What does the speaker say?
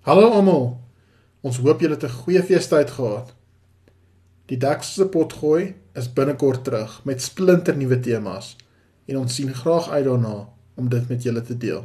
Hallo almal. Ons hoop julle het 'n goeie feestyd gehad. Die Dexse potgooi is binnekort terug met splinternuwe temas en ons sien graag uit daarna om dit met julle te deel.